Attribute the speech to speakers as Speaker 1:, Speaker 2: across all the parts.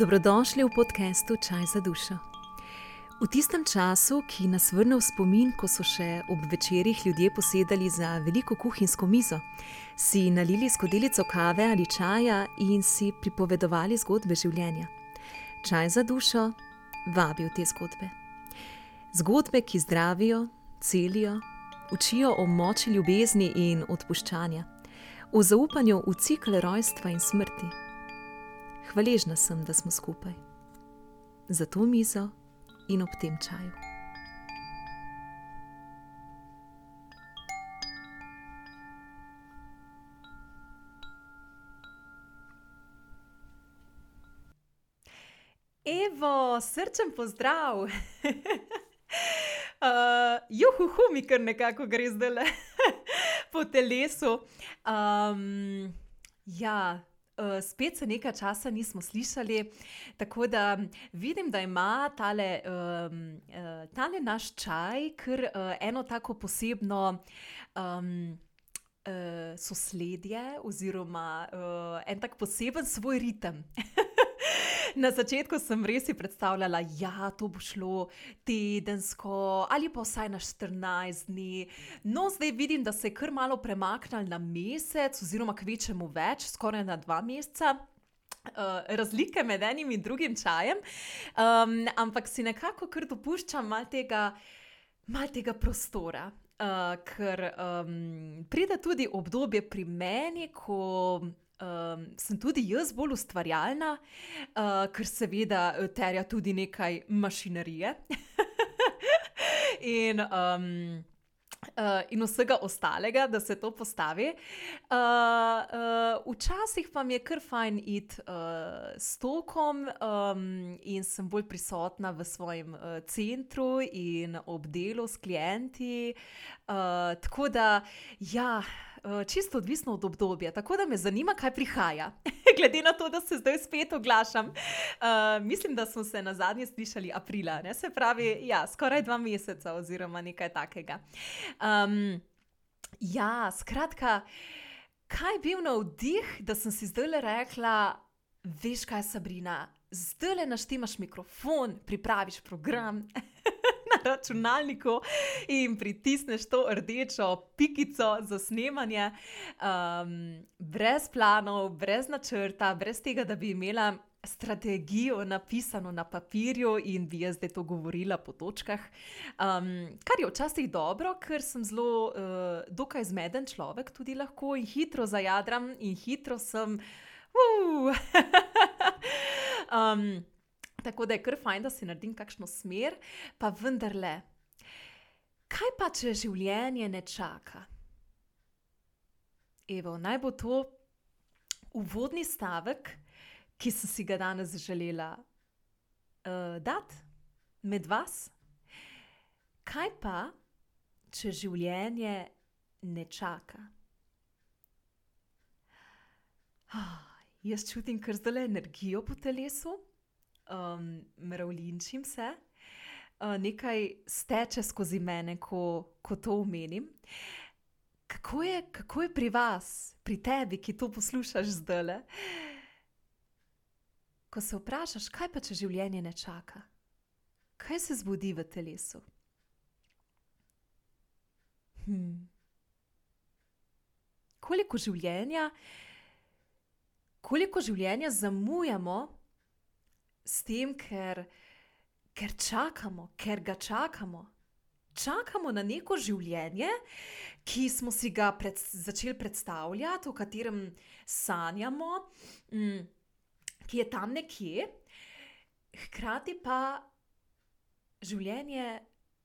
Speaker 1: Dobrodošli v podkastu Čaj za dušo. V tistem času, ki nas vrne v spomin, ko so še ob večerjih ljudje posedali za veliko kuhinjsko mizo, si nalili skodelico kave ali čaja in si pripovedovali zgodbe življenja. Čaj za dušo vabi v te zgodbe. Zgodbe, ki zdravijo, celijo, učijo o moči ljubezni in odpuščanja, o zaupanju v cikl rojstva in smrti. Hvaležna sem, da smo skupaj. Za to mizo in ob tem čaju. Evo, srčen pozdrav. uh, juhu, mi kar nekako gre zdaj le po telesu. Um, ja. Uh, spet se nekaj časa nismo slišali, tako da vidim, da ima tale, um, tale naš čaj kar uh, eno tako posebno um, uh, sosledje, oziroma uh, en tak poseben svoj ritem. Na začetku sem res si predstavljala, da ja, to bo šlo tedensko ali pa vsaj na 14 dni. No, zdaj vidim, da se je kar malo premaknil na mesec, oziroma kvečemu več, skoraj na dva meseca. Uh, razlike med enim in drugim čajem, um, ampak si nekako kar dopuščam malo tega, mal tega prostora. Uh, ker um, pride tudi obdobje pri meni, ko um, sem tudi jaz bolj ustvarjalna, uh, ker seveda terja tudi nekaj mašinerije. in, um, Uh, in vsega ostalega, da se to postavi. Uh, uh, včasih pa mi je kar fajn iti uh, s tokom um, in sem bolj prisotna v svojem uh, centru in ob delu s klienti. Uh, tako da, ja. Eh, čisto odvisno od obdobja. Tako da me zanima, kaj prihaja, glede na to, da se zdaj spet oglašam. Uh, mislim, da smo se na zadnje slišali aprila, ne? se pravi, ja, skoraj dva meseca oziroma nekaj takega. Um, ja, skratka, kaj je bil na vdih, da sem si zdaj le rekla, veš kaj, Sabrina, zdaj le naštimaš mikrofon, pripraviš program. na računalniku in pritisneš to rdečo pikico za snemanje, um, brez planov, brez načrta, brez tega, da bi imela. Strategijo napisano na papirju, in bi jaz zdaj to govorila po točkah. Um, kar je včasih dobro, ker sem zelo, uh, dokaj zmeden človek, tudi lahko in hitro zajadram, in hitro sem. Uh, um, Tako da je kar fajn, da si naredim kakšno smer, pa vendarle, kaj pa če življenje ne čaka? Evo, naj bo to uvodni stavek, ki sem si ga danes želela uh, dati med vas. Kaj pa, če življenje ne čaka? Oh, jaz čutim kar zdaj energijo po telesu um, mravljinčim se, uh, nekaj steče skozi mene, ko, ko to omenim. Kako je, kako je pri vas, pri tebi, ki to poslušaš zdaj? Ko se vprašaš, kaj pa če življenje ne čaka, kaj se zbudi v telesu? Hmm. Koliko življenja, koliko življenja zamujamo, s tem, ker, ker čakamo, ker ga čakamo. Čakamo na neko življenje, ki smo si ga pred, začeli predstavljati, o katerem sanjamo, mm, ki je tam nekje, hkrati pa življenje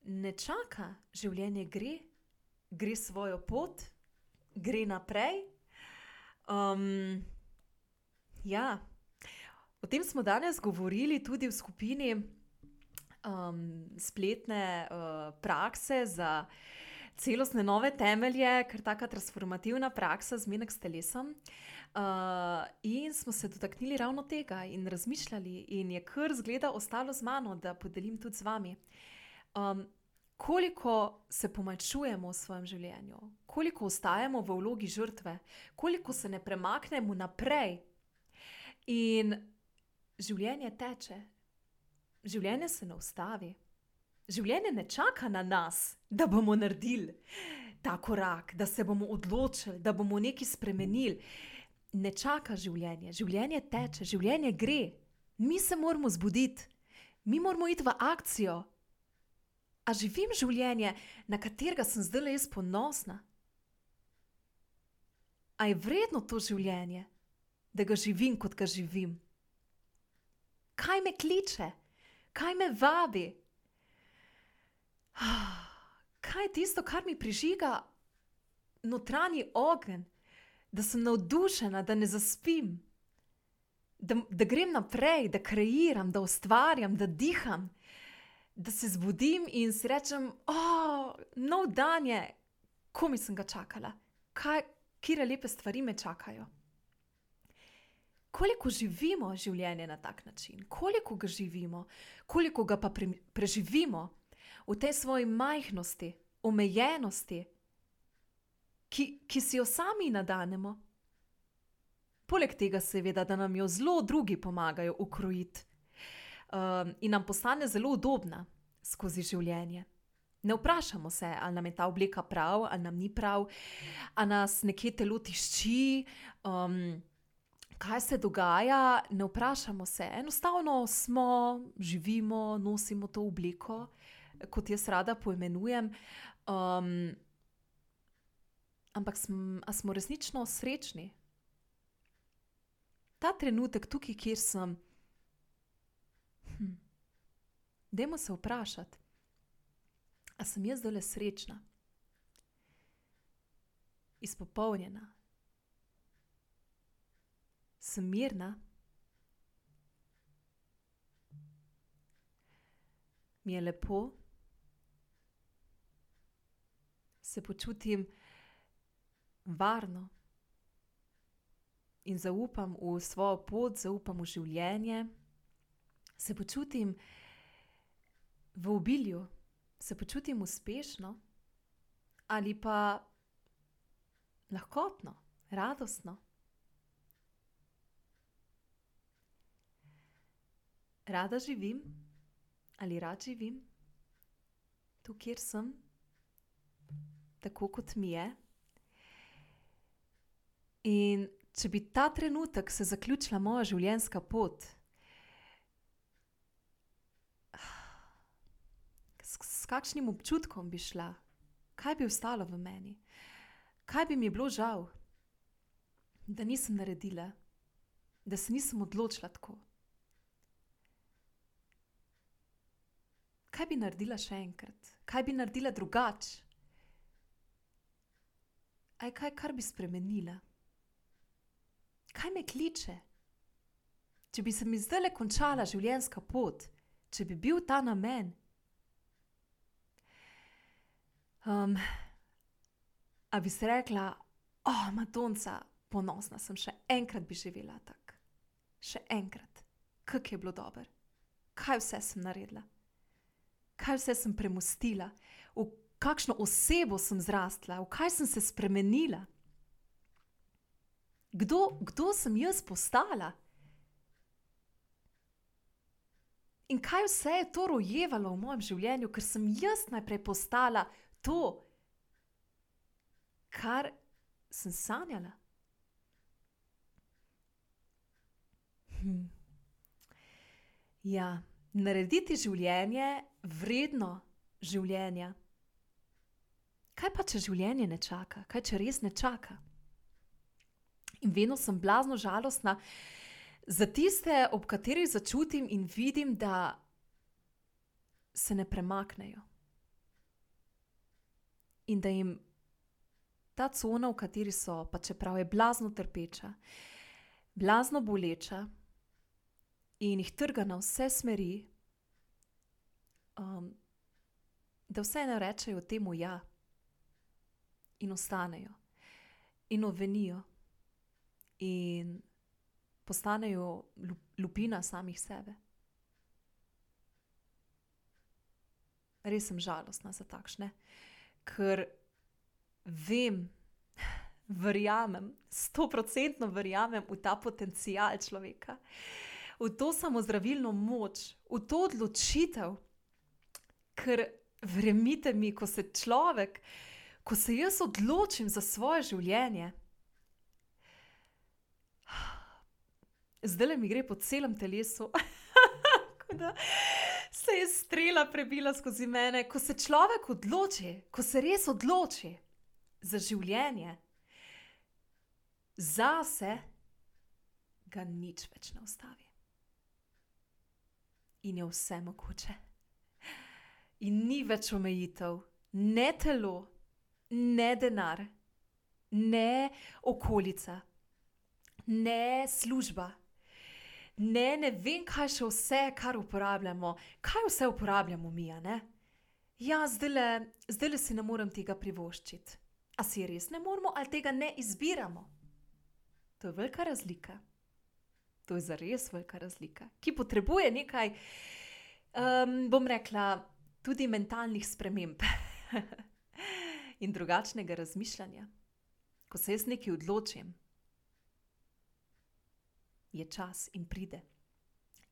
Speaker 1: ne čaka, življenje gre, gre svojo pot, gre naprej. Um, ja. O tem smo danes govorili tudi v skupini um, spletne uh, prakse za celostne nove temelje, ker taka transformativna praksa zmenek s telesom. Uh, in smo se dotaknili ravno tega in razmišljali, in je kar zgleda ostalo z mano, da podelim tudi z vami. Um, koliko se pomačujemo v svojem življenju, koliko ostajamo v vlogi žrtve, koliko se ne premaknemo naprej. In življenje teče, življenje se ne ustavi. Življenje ne čaka na nas, da bomo naredili ta korak, da se bomo odločili, da bomo nekaj spremenili. Ne čaka življenje, življenje teče, življenje gre. Mi se moramo zbuditi, mi moramo iti v akcijo. A živim življenje, na katerega sem zdaj le jaz ponosna? A je vredno to življenje, da ga živim, kot ga živim? Kaj me kliče, kaj me vabi? Kaj je tisto, kar mi prižiga notranji ogenj, da sem navdušena, da ne zaspim, da, da grem naprej, da kreiram, da ustvarjam, da diham, da se zbudim in si rečem, oh, nov dan je, komi sem ga čakala, kaj, kire lepe stvari me čakajo. Koliko živimo življenje na tak način, koliko ga živimo, koliko ga pa pre, preživimo v tej svoji majhnosti, omejenosti, ki, ki si jo sami nadanemo. Poleg tega, seveda, da nam jo zelo drugi pomagajo ukrojiti um, in nam postane zelo udobna skozi življenje. Ne vprašamo se, ali nam je ta oblika prav, ali nam ni prav, ali nas nekje telo tišči, um, kaj se dogaja. Ne vprašamo se, enostavno smo, živimo, nosimo to obliko, kot jaz rada poimenujem. Um, ampak sm, smo resnično srečni. Ta trenutek, tukaj, kjer sem, hm, dajmo se vprašati. A sem jaz zdaj le srečna, izpopolnjena, sem mirna, mi je lepo, se počutim varno. In zaupam v svojo pot, zaupam v življenje, se počutim v obilju. Se počutim uspešno. Ali pa lahkotno, radostno. Rada živim ali rad živim tu, kjer sem, tako kot mi je. In če bi ta trenutek se zaključila moja življenjska pot, s kakšnim občutkom bi šla, kaj bi ostalo v meni, kaj bi mi bilo žal, da nisem naredila, da se nisem odločila tako. Kaj bi naredila še enkrat, kaj bi naredila drugače? Aj kaj, kar bi spremenila? Kaj me kliče? Če bi se mi zdaj le končala življenjska pot, če bi bil ta namen, Um, a bi si rekla, oh, Madonca, ponosna sem, še enkrat bi živela tako, še enkrat, kako je bilo dobro, kaj vse sem naredila, kaj vse sem premustila, v kakšno osebo sem zrastla, v kaj sem se spremenila. Kdo, kdo sem jaz postala? In kaj vse je to rojevalo v mojem življenju, ker sem jaz najprej postala to, kar sem sanjala. Hm. Ja, narediti življenje vredno življenja. Kaj pa, če življenje ne čaka, kaj če res ne čaka? In vedno sem blazno žalostna za tiste, ob katerih začutim in vidim, da se ne premaknejo in da jim ta cona, v kateri so, pa čeprav je blazno trpeča, blazno boleča in jih trga na vse smeri, um, da vse ne rečejo temu ja in ostanejo in ovenijo in postanejo lupina samih sebe. Res sem žalostna za takšne ker vem, verjamem, sto procentno verjamem v ta potencial človeka, v to samozdravilno moč, v to odločitev. Ker verjemite mi, ko se človek, ko se jaz odločim za svoje življenje, zdaj le mi gre po celem telesu. Se je strela prebila skozi mene, ko se človek odloči, ko se res odloči za življenje, za se, ga nič več ne ustavi. In je vse mogoče. In ni več omejitev, ne telo, ne denar, ne okolica, ne služba. Ne, ne vem, kaj še vse, kar uporabljamo, kaj vse uporabljamo mi. Ja, zdaj le si ne morem tega privoščiti. A si res ne moremo, ali tega ne izbiramo? To je velika razlika. To je za res velika razlika, ki potrebuje nekaj, um, bom rekla, tudi mentalnih sprememb in drugačnega razmišljanja. Ko se jaz nekaj odločim, je čas in pride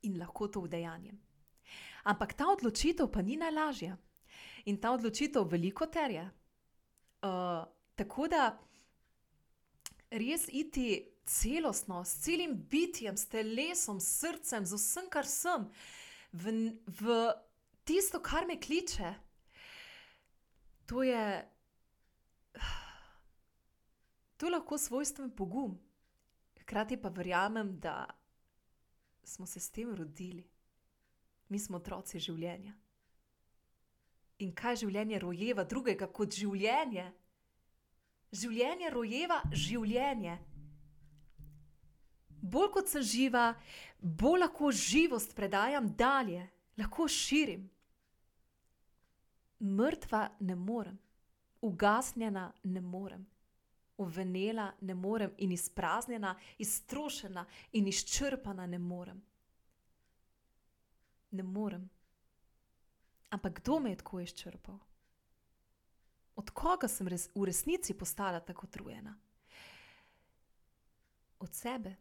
Speaker 1: in lahko to vdejanjem. Ampak ta odločitev pa ni najlažja in ta odločitev veliko terja. Uh, tako da res iti celostno, s celim bitjem, s telesom, s srcem, z vsem, kar sem, v, v tisto, kar me kliče. To je, to je lahko svojstven pogum. Hkrati pa verjamem, da smo se s tem rodili. Mi smo otroci življenja. In kaj življenje rojeva drugega kot življenje? Življenje rojeva življenje bolj kot sem živa, bolj lahko živost predajam dalje, lahko širim. Mrtva ne morem, ugasnjena ne morem, uvenela ne morem in izpraznjena, iztrošena in izčrpana ne morem. Ne morem. Ampak kdo me je tako izčrpal? Od koga sem res, v resnici postala tako utrujena? Od sebe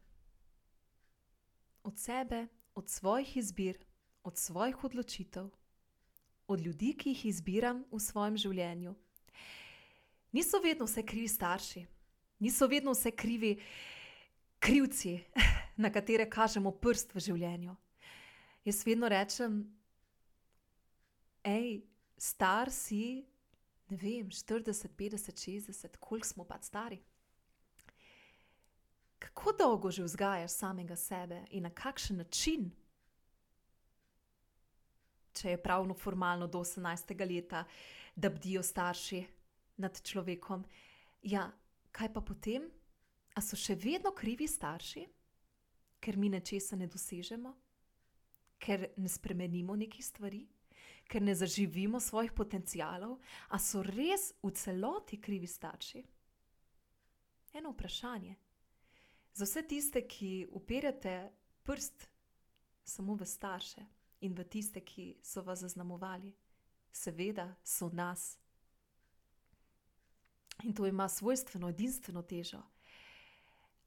Speaker 1: od sebe, od svojih izbir, od svojih odločitev, od ljudi, ki jih izbiram v svojem življenju. Niso vedno vse krivi starši, niso vedno vse krivi krivci, na katere kažemo prst v življenju. Jaz vedno rečem, hej, star si, ne vem, 40, 50, 60, koliko smo pa stari kako dolgo že vzgajaš samega sebe in na kakšen način? Če je pravno formalno do 18. leta, da bdijo starši nad človekom, ja, kaj pa potem? A so še vedno krivi starši, ker mi nečesa ne dosežemo, ker ne spremenimo nekih stvari, ker ne zaživimo svojih potencialov, a so res v celoti krivi starši? Eno vprašanje. Za vse tiste, ki upirate prst samo v starše in v tiste, ki so vas zaznamovali, seveda so nas. In to ima svojstveno, edinstveno težo.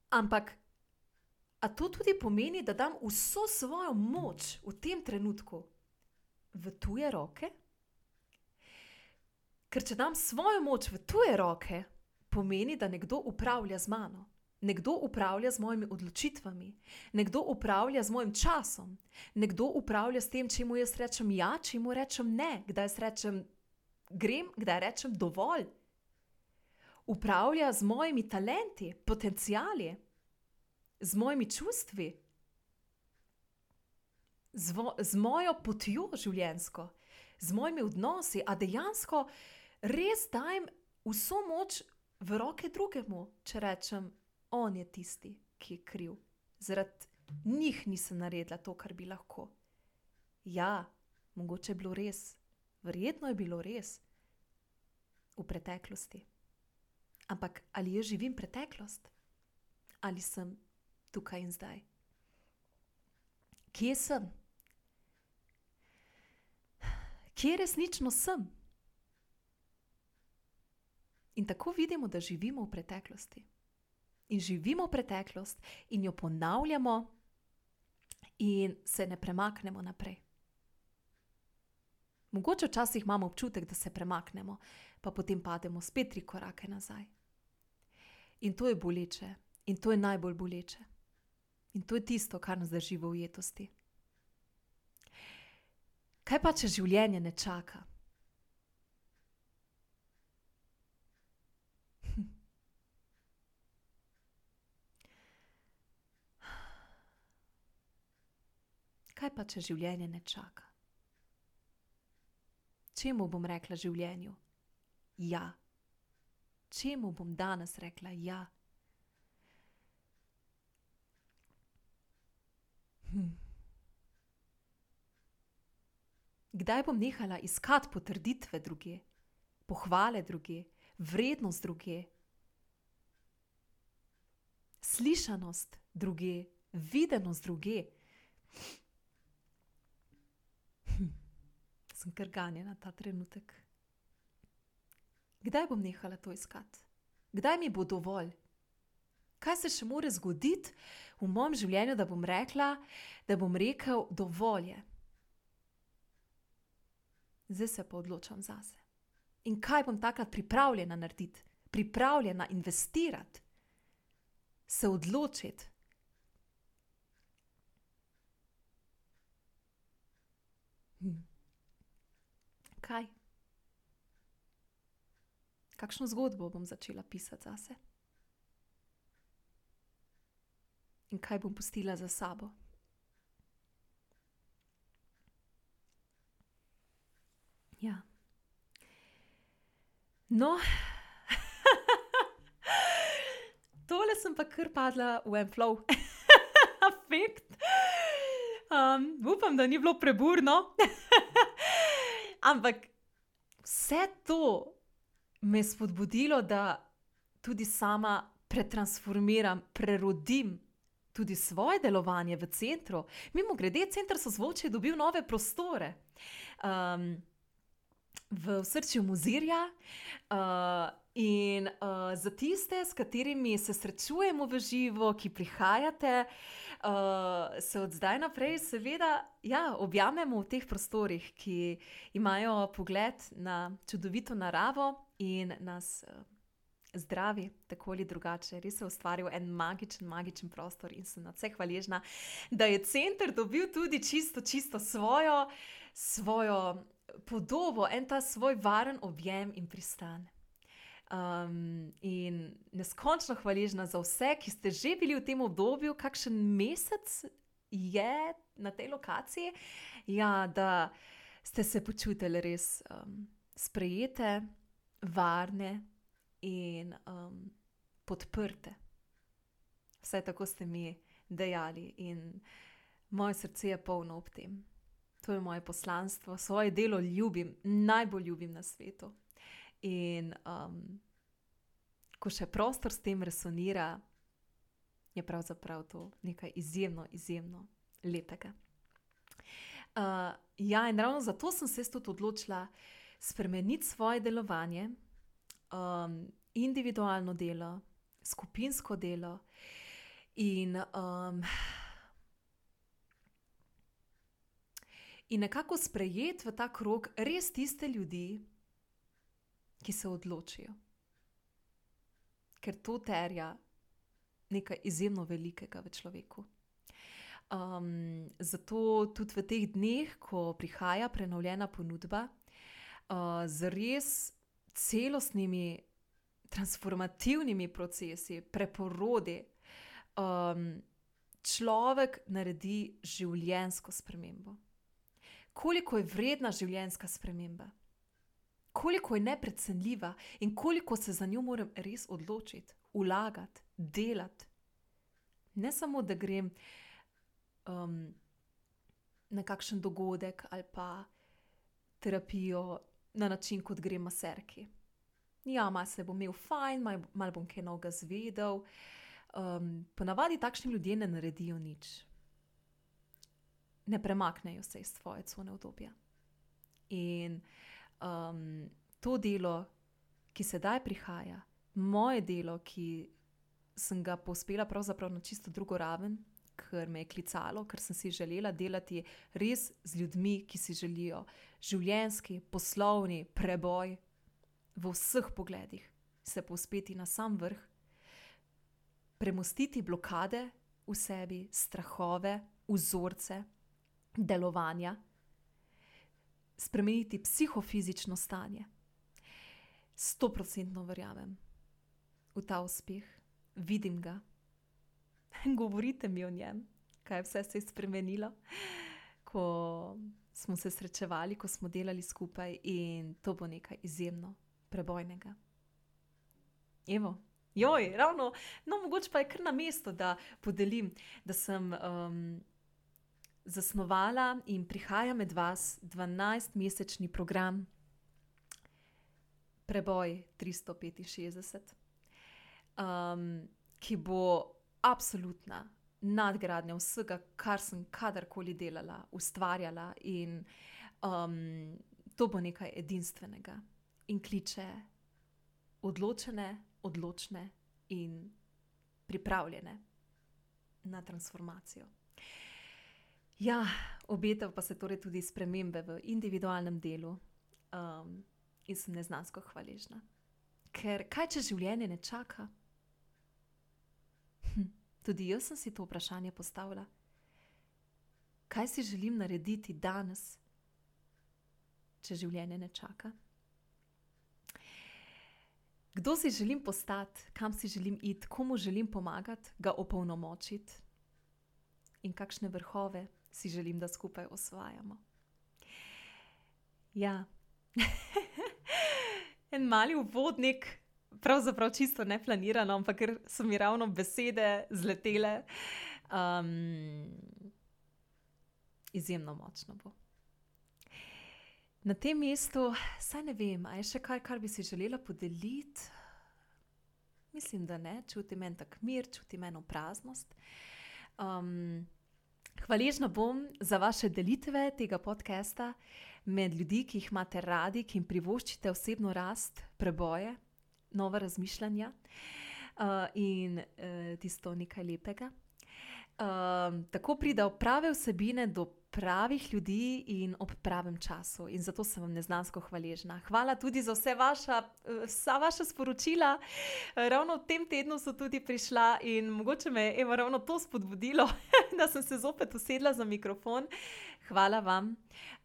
Speaker 1: Ampak, a to tudi pomeni, da dam vso svojo moč v tem trenutku v tuje roke? Ker če dam svojo moč v tuje roke, pomeni, da nekdo upravlja z mano. Nekdo upravlja z mojimi odločitvami, nekdo upravlja z mojim časom, nekdo upravlja s tem, če mu jaz rečem ja, če mu rečem ne, kdaj jaz rečem grem, kdaj rečem dovolj. Upravlja z mojimi talenti, potencijali, z mojimi čustvi, z, vo, z mojo potjo življenjsko, z mojimi odnosi, a dejansko res dajem vso moč v roke drugemu, če rečem on je tisti, ki je kriv. Zaradi njih nisem naredila to, kar bi lahko. Ja, mogoče je bilo res, verjetno je bilo res v preteklosti. Ampak ali jaz živim preteklost, ali sem tukaj in zdaj? Kje sem? Kje resnično sem? In tako vidimo, da živimo v preteklosti in živimo preteklost in jo ponavljamo in se ne premaknemo naprej. Mogoče včasih imamo občutek, da se premaknemo, pa potem pademo spet tri korake nazaj. In to je boleče, in to je najbolj boleče. In to je tisto, kar nas drži v ujetosti. Kaj pa, če življenje ne čaka? Kaj pa, če življenje ne čaka? Čemu bom rekla življenju? Ja. Čemu bom danes rekla ja? Hm. Kdaj bom nehala iskati potrditve druge, pohvale druge, vrednost druge, slišanost druge, videnost druge? Hm. Sem kar ganjena ta trenutek. Kdaj bom nehala to iskati? Kdaj mi bo dovolj? Kaj se še more zgoditi v mojem življenju, da bom rekla, da bom rekel dovolj je? Zdaj se pa odločam zase. In kaj bom takrat pripravljena narediti, pripravljena investirati, se odločiti. Hm. Kaj? Kakšno zgodbo bom začela pisati zase? In kaj bom pustila za sabo? Ja. No, tole sem pa kar padla v en flow, afekt. Um, upam, da ni bilo preburno. Ampak vse to me je spodbudilo, da tudi sama pretransformiram, prerodim tudi svoje delovanje v centru. Mimo grede, center so zvoče dobil nove prostore. Um, v srcu Muzirja. Uh, in uh, za tiste, s katerimi se srečujemo v živo, ki prihajate, uh, se od zdaj naprej, seveda, ja, objamemo v teh prostorih, ki imajo pogled na čudovito naravo in nas. Uh, Zdravi, tako ali drugače, res je ustvaril en magičen, magičen prostor in sem na vse hvaležna, da je center dobil tudi čisto, čisto svojo, svojo podobo, en ta svoj varen objem in pristan. Um, in neskončno hvaležna za vse, ki ste že bili v tem obdobju, kakšen mesec je na tej lokaciji, ja, da ste se počutili res um, sprejete, varne in um, podprte. Vse tako ste mi dejali, in moje srce je polno ob tem. To je moje poslanstvo, svoje delo ljubim, najbolj ljubim na svetu. In um, ko še prostor s tem resonira, je pravzaprav to nekaj izjemno, izjemno lepega. Uh, ja, in ravno zato sem se tudi odločila spremeniti svoje delovanje, um, individualno delo, skupinsko delo in um, in nekako sprejeti v ta krog res tiste ljudi, ki se odločijo. Ker to terja nekaj izjemno velikega v človeku. Um, zato tudi v teh dneh, ko prihaja prenovljena ponudba, uh, z res celostnimi, transformativnimi procesi, preporodi, um, človek naredi življenjsko spremembo koliko je vredna življenjska sprememba, koliko je neprecenljiva in koliko se za njo moram res odločiti, ulagati, delati. Ne samo, da grem um, na kakšen dogodek ali pa terapijo na način, kot grem maserki. Ja, malo se bom imel fajn, malo mal bom kaj novega zvedel. Um, ponavadi takšni ljudje ne naredijo nič ne premaknejo se iz svoje cone obdobja. In um, to delo, ki sedaj prihaja, moje delo, ki sem ga pospela pravzaprav na čisto drugo raven, ker me je klicalo, ker sem si želela delati res z ljudmi, ki si želijo življenski, poslovni preboj v vseh pogledih, se povzpeti na sam vrh, premustiti blokade v sebi, strahove, vzorce delovanja, spremeniti psihofizično stanje. Sto procentno verjamem v ta uspeh, vidim ga. Govorite mi o njem, kaj vse se je spremenilo, ko smo se srečevali, ko smo delali skupaj in to bo nekaj izjemno prebojnega. Evo, joj, ravno, no, mogoče pa je kar na mestu, da podelim, da sem um, zasnovala in prihaja med vas 12-mesečni program Preboj 365, um, ki bo absolutna nadgradnja vsega, kar sem kadarkoli delala, ustvarjala, in um, to bo nekaj edinstvenega in kliče odločene, odločne in pripravljene na transformacijo. Ja, obetav pa se torej tudi spremembe v individualnem delu um, in sem neznansko hvaležna. Ker kaj, če življenje ne čaka? Hm, tudi jaz sem si to vprašanje postavila. Kaj si želim narediti danes, če življenje ne čaka? Kdo si želim postati, kam si želim iti, komu želim pomagati, ga opolnomočiti in kakšne vrhove si želim, da skupaj osvajamo. Ja, en mali uvodnik, pravzaprav čisto ne planirano, ampak ker so mi ravno besede zletele. Um, izjemno močno bo. Na tem mestu, saj ne vem, ali je še kaj, kar bi si želela podeliti. Mislim, da ne, čutim en tak mir, čutim eno praznost. Um, Hvaležna bom za vaše delitve tega podcasta med ljudi, ki jih imate radi, ki jim privoščite osebno rast, preboje, nova razmišljanja uh, in uh, tisto nekaj lepega. Uh, tako pridejo prave vsebine do pravih ljudi in ob pravem času. In zato sem vam neznansko hvaležna. Hvala tudi za vse vaša, vsa vaša sporočila. Ravno v tem tednu so tudi prišla in mogoče me je ravno to spodbudilo, da sem se zopet usedla za mikrofon. Hvala vam.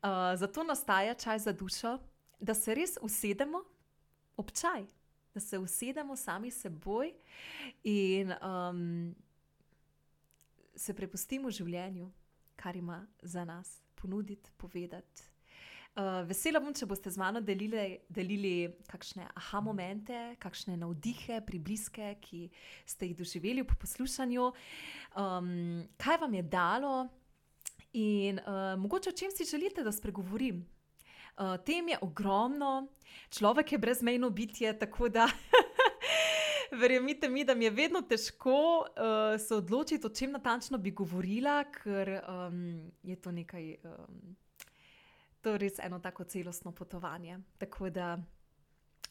Speaker 1: Uh, zato nastaja čaj za dušo, da se res usedemo ob čaj, da se usedemo sami seboj in um, se prepustimo življenju kar ima za nas ponuditi, povedati. Uh, vesela bom, če boste z mano delili, delili kakšne aha momente, kakšne navdihe, pribliske, ki ste jih doživeli po poslušanju, um, kaj vam je dalo in uh, mogoče o čem si želite, da spregovorim. Uh, tem je ogromno, človek je brezmejno bitje, tako da verjemite mi, da mi je vedno težko uh, se odločiti, o čem natančno bi govorila, ker um, je to nekaj, um, to je res eno tako celostno potovanje. Tako da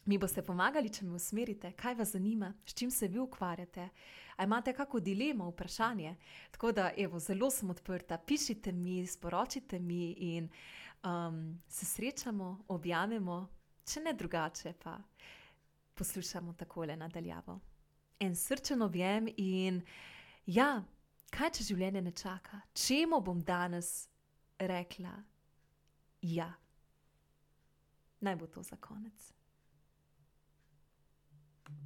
Speaker 1: mi boste pomagali, če me usmerite, kaj vas zanima, s čim se vi ukvarjate. A imate kakšno dilemo, vprašanje? Tako da, evo, zelo sem odprta, pišite mi, sporočite mi in um, se srečamo, objavimo, če ne drugače pa poslušamo takole nadaljavo. En srčen objem in ja, kaj če življenje ne čaka, čemu bom danes rekla ja. Naj bo to za konec.